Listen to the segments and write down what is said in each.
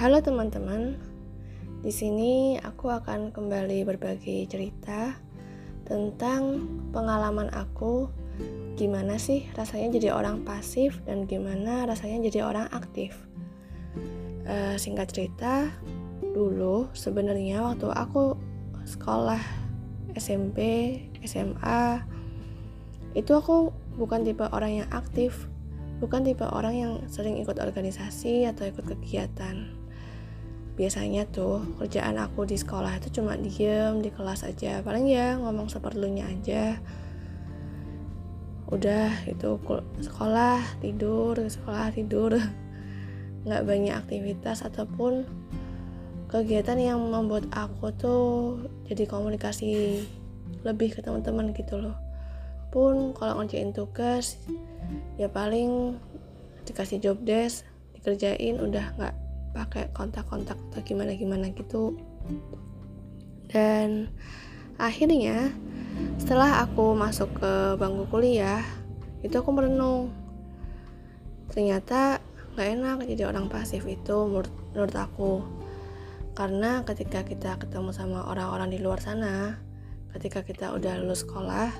halo teman-teman. Di sini aku akan kembali berbagi cerita tentang pengalaman aku gimana sih rasanya jadi orang pasif dan gimana rasanya jadi orang aktif. Uh, singkat cerita, dulu sebenarnya waktu aku sekolah SMP, SMA itu aku bukan tipe orang yang aktif, bukan tipe orang yang sering ikut organisasi atau ikut kegiatan biasanya tuh kerjaan aku di sekolah itu cuma diem di kelas aja. Paling ya ngomong seperlunya aja. Udah itu sekolah tidur sekolah tidur. Nggak banyak aktivitas ataupun kegiatan yang membuat aku tuh jadi komunikasi lebih ke teman-teman gitu loh. Pun kalau ngerjain tugas ya paling dikasih job desk dikerjain udah nggak pakai kontak-kontak atau gimana-gimana gitu. Dan akhirnya setelah aku masuk ke bangku kuliah itu aku merenung. Ternyata nggak enak jadi orang pasif itu menurut, menurut aku. Karena ketika kita ketemu sama orang-orang di luar sana ketika kita udah lulus sekolah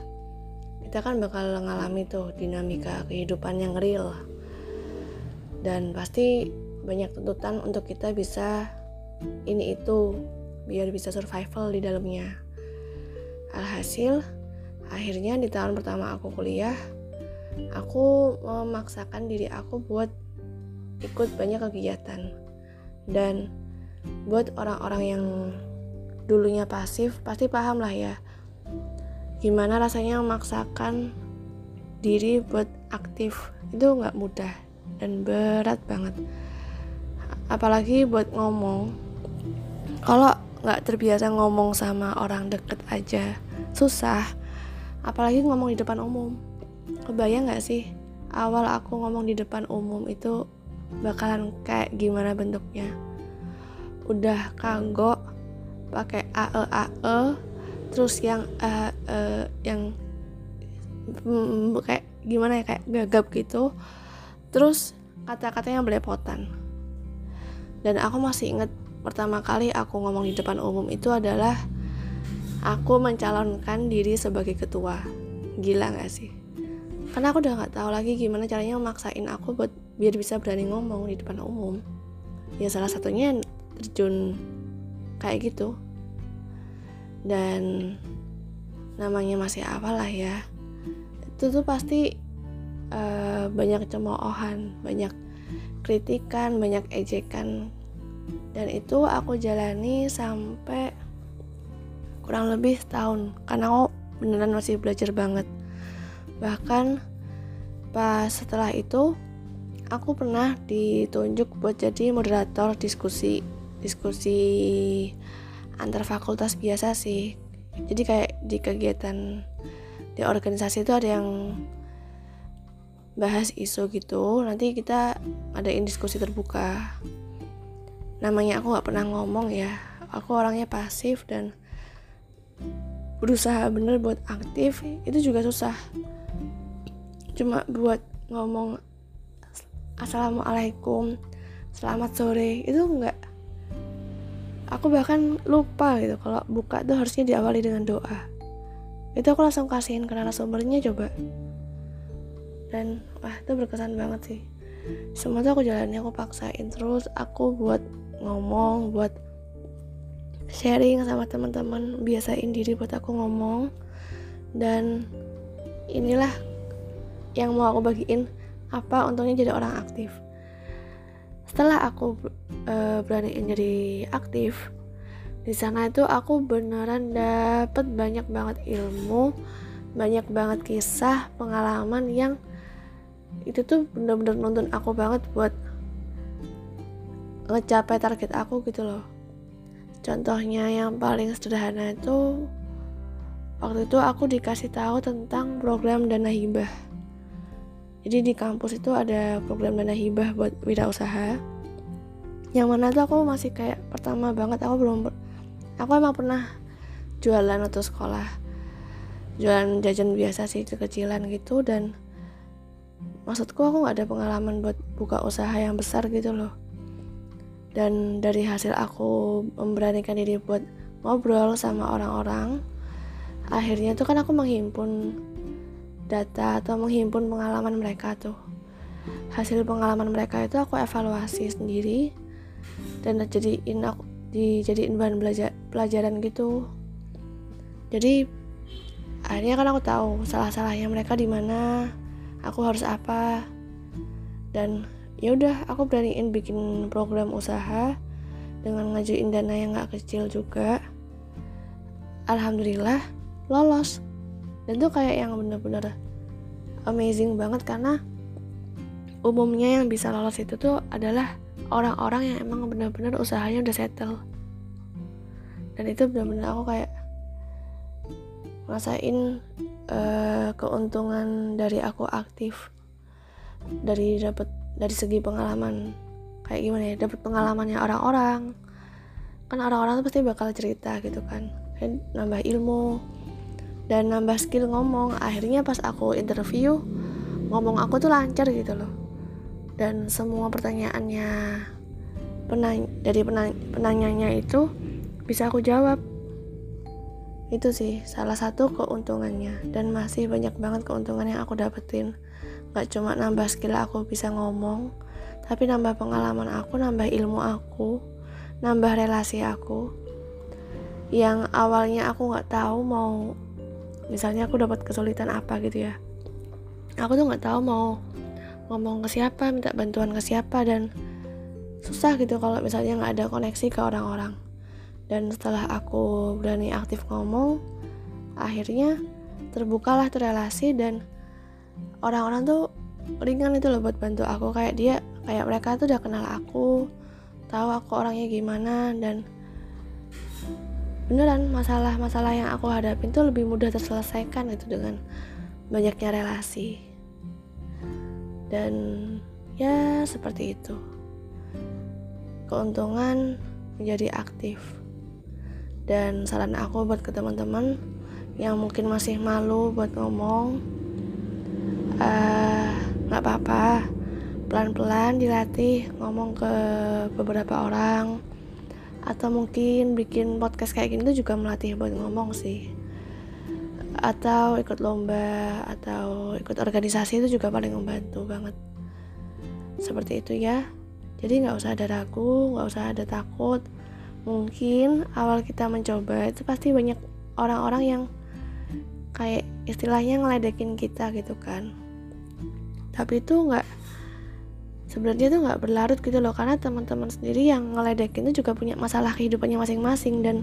kita kan bakal ngalami tuh dinamika kehidupan yang real. Dan pasti banyak tuntutan untuk kita bisa ini itu biar bisa survival di dalamnya. Alhasil akhirnya di tahun pertama aku kuliah aku memaksakan diri aku buat ikut banyak kegiatan. Dan buat orang-orang yang dulunya pasif pasti paham lah ya gimana rasanya memaksakan diri buat aktif. Itu nggak mudah dan berat banget apalagi buat ngomong. Kalau nggak terbiasa ngomong sama orang deket aja susah. Apalagi ngomong di depan umum. Kebayang nggak sih awal aku ngomong di depan umum itu bakalan kayak gimana bentuknya? Udah kagok pakai ae ae terus yang uh, uh, yang mm, kayak gimana ya kayak gagap gitu. Terus kata-katanya belepotan dan aku masih inget pertama kali aku ngomong di depan umum itu adalah aku mencalonkan diri sebagai ketua. Gila gak sih? Karena aku udah nggak tahu lagi gimana caranya memaksain aku buat biar bisa berani ngomong di depan umum. Ya salah satunya terjun kayak gitu. Dan namanya masih apalah ya. Itu tuh pasti uh, banyak cemoohan banyak kritikan, banyak ejekan. Dan itu aku jalani sampai kurang lebih setahun karena aku beneran masih belajar banget. Bahkan pas setelah itu aku pernah ditunjuk buat jadi moderator diskusi diskusi antar fakultas biasa sih. Jadi kayak di kegiatan di organisasi itu ada yang bahas isu gitu nanti kita adain diskusi terbuka. Namanya aku nggak pernah ngomong ya. Aku orangnya pasif dan berusaha bener buat aktif itu juga susah. Cuma buat ngomong assalamualaikum selamat sore itu enggak aku bahkan lupa gitu kalau buka tuh harusnya diawali dengan doa. Itu aku langsung kasihin ke narasumbernya coba dan wah itu berkesan banget sih. Semua tuh aku jalani aku paksain. Terus aku buat ngomong buat sharing sama teman-teman. Biasain diri buat aku ngomong. Dan inilah yang mau aku bagiin apa untungnya jadi orang aktif. Setelah aku uh, beraniin jadi aktif di sana itu aku beneran dapet banyak banget ilmu banyak banget kisah pengalaman yang itu tuh bener-bener nonton aku banget buat ngecapai target aku gitu loh. Contohnya yang paling sederhana itu waktu itu aku dikasih tahu tentang program dana hibah. Jadi di kampus itu ada program dana hibah buat wirausaha. Yang mana tuh aku masih kayak pertama banget aku belum aku emang pernah jualan atau sekolah jualan jajan biasa sih kekecilan gitu dan maksudku aku nggak ada pengalaman buat buka usaha yang besar gitu loh. Dan dari hasil aku memberanikan diri buat ngobrol sama orang-orang akhirnya tuh kan aku menghimpun data atau menghimpun pengalaman mereka tuh. Hasil pengalaman mereka itu aku evaluasi sendiri dan jadiin aku dijadiin bahan belajar pelajaran gitu. Jadi akhirnya kan aku tahu salah-salahnya mereka di mana aku harus apa? Dan ya udah aku beraniin bikin program usaha dengan ngajuin dana yang gak kecil juga. Alhamdulillah lolos. Dan tuh kayak yang bener-bener amazing banget karena umumnya yang bisa lolos itu tuh adalah orang-orang yang emang bener-bener usahanya udah settle. Dan itu bener-bener aku kayak ngerasain uh, keuntungan dari aku aktif dari dapat dari segi pengalaman kayak gimana ya dapat pengalamannya orang-orang. Kan orang-orang tuh pasti bakal cerita gitu kan nambah ilmu dan nambah skill ngomong. Akhirnya pas aku interview ngomong aku tuh lancar gitu loh. Dan semua pertanyaannya penany dari penany penanyanya itu bisa aku jawab itu sih salah satu keuntungannya. Dan masih banyak banget keuntungan yang aku dapetin. Gak cuma nambah skill aku bisa ngomong tapi nambah pengalaman aku nambah ilmu aku nambah relasi aku. Yang awalnya aku nggak tahu mau misalnya aku dapat kesulitan apa gitu ya. Aku tuh nggak tahu mau ngomong ke siapa minta bantuan ke siapa dan susah gitu kalau misalnya nggak ada koneksi ke orang-orang dan setelah aku berani aktif ngomong akhirnya terbukalah tuh relasi dan orang-orang tuh ringan itu loh buat bantu aku. Kayak dia kayak mereka tuh udah kenal aku tahu aku orangnya gimana dan beneran masalah-masalah yang aku hadapin tuh lebih mudah terselesaikan itu dengan banyaknya relasi. Dan ya seperti itu. Keuntungan menjadi aktif dan saran aku buat ke teman-teman yang mungkin masih malu buat ngomong Eh, nggak uh, apa-apa. Pelan-pelan dilatih ngomong ke beberapa orang. Atau mungkin bikin podcast kayak gini tuh juga melatih buat ngomong sih. Atau ikut lomba atau ikut organisasi itu juga paling membantu banget. Seperti itu ya. Jadi nggak usah ada ragu nggak usah ada takut mungkin awal kita mencoba itu pasti banyak orang-orang yang kayak istilahnya ngeledekin kita gitu kan. Tapi itu nggak sebenarnya tuh nggak berlarut gitu loh karena teman-teman sendiri yang ngeledekin itu juga punya masalah kehidupannya masing-masing dan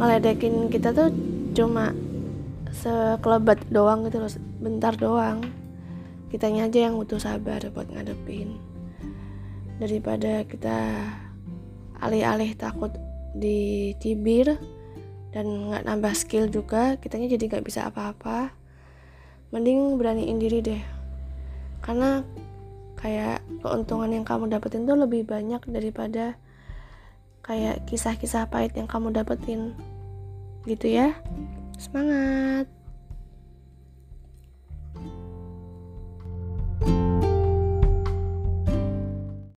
ngeledekin kita tuh cuma sekelebat doang gitu loh bentar doang. Kitanya aja yang butuh sabar buat ngadepin daripada kita alih-alih takut dicibir dan nggak nambah skill juga kitanya jadi nggak bisa apa-apa. Mending beraniin diri deh. Karena kayak keuntungan yang kamu dapetin tuh lebih banyak daripada kayak kisah-kisah pahit yang kamu dapetin. Gitu ya. Semangat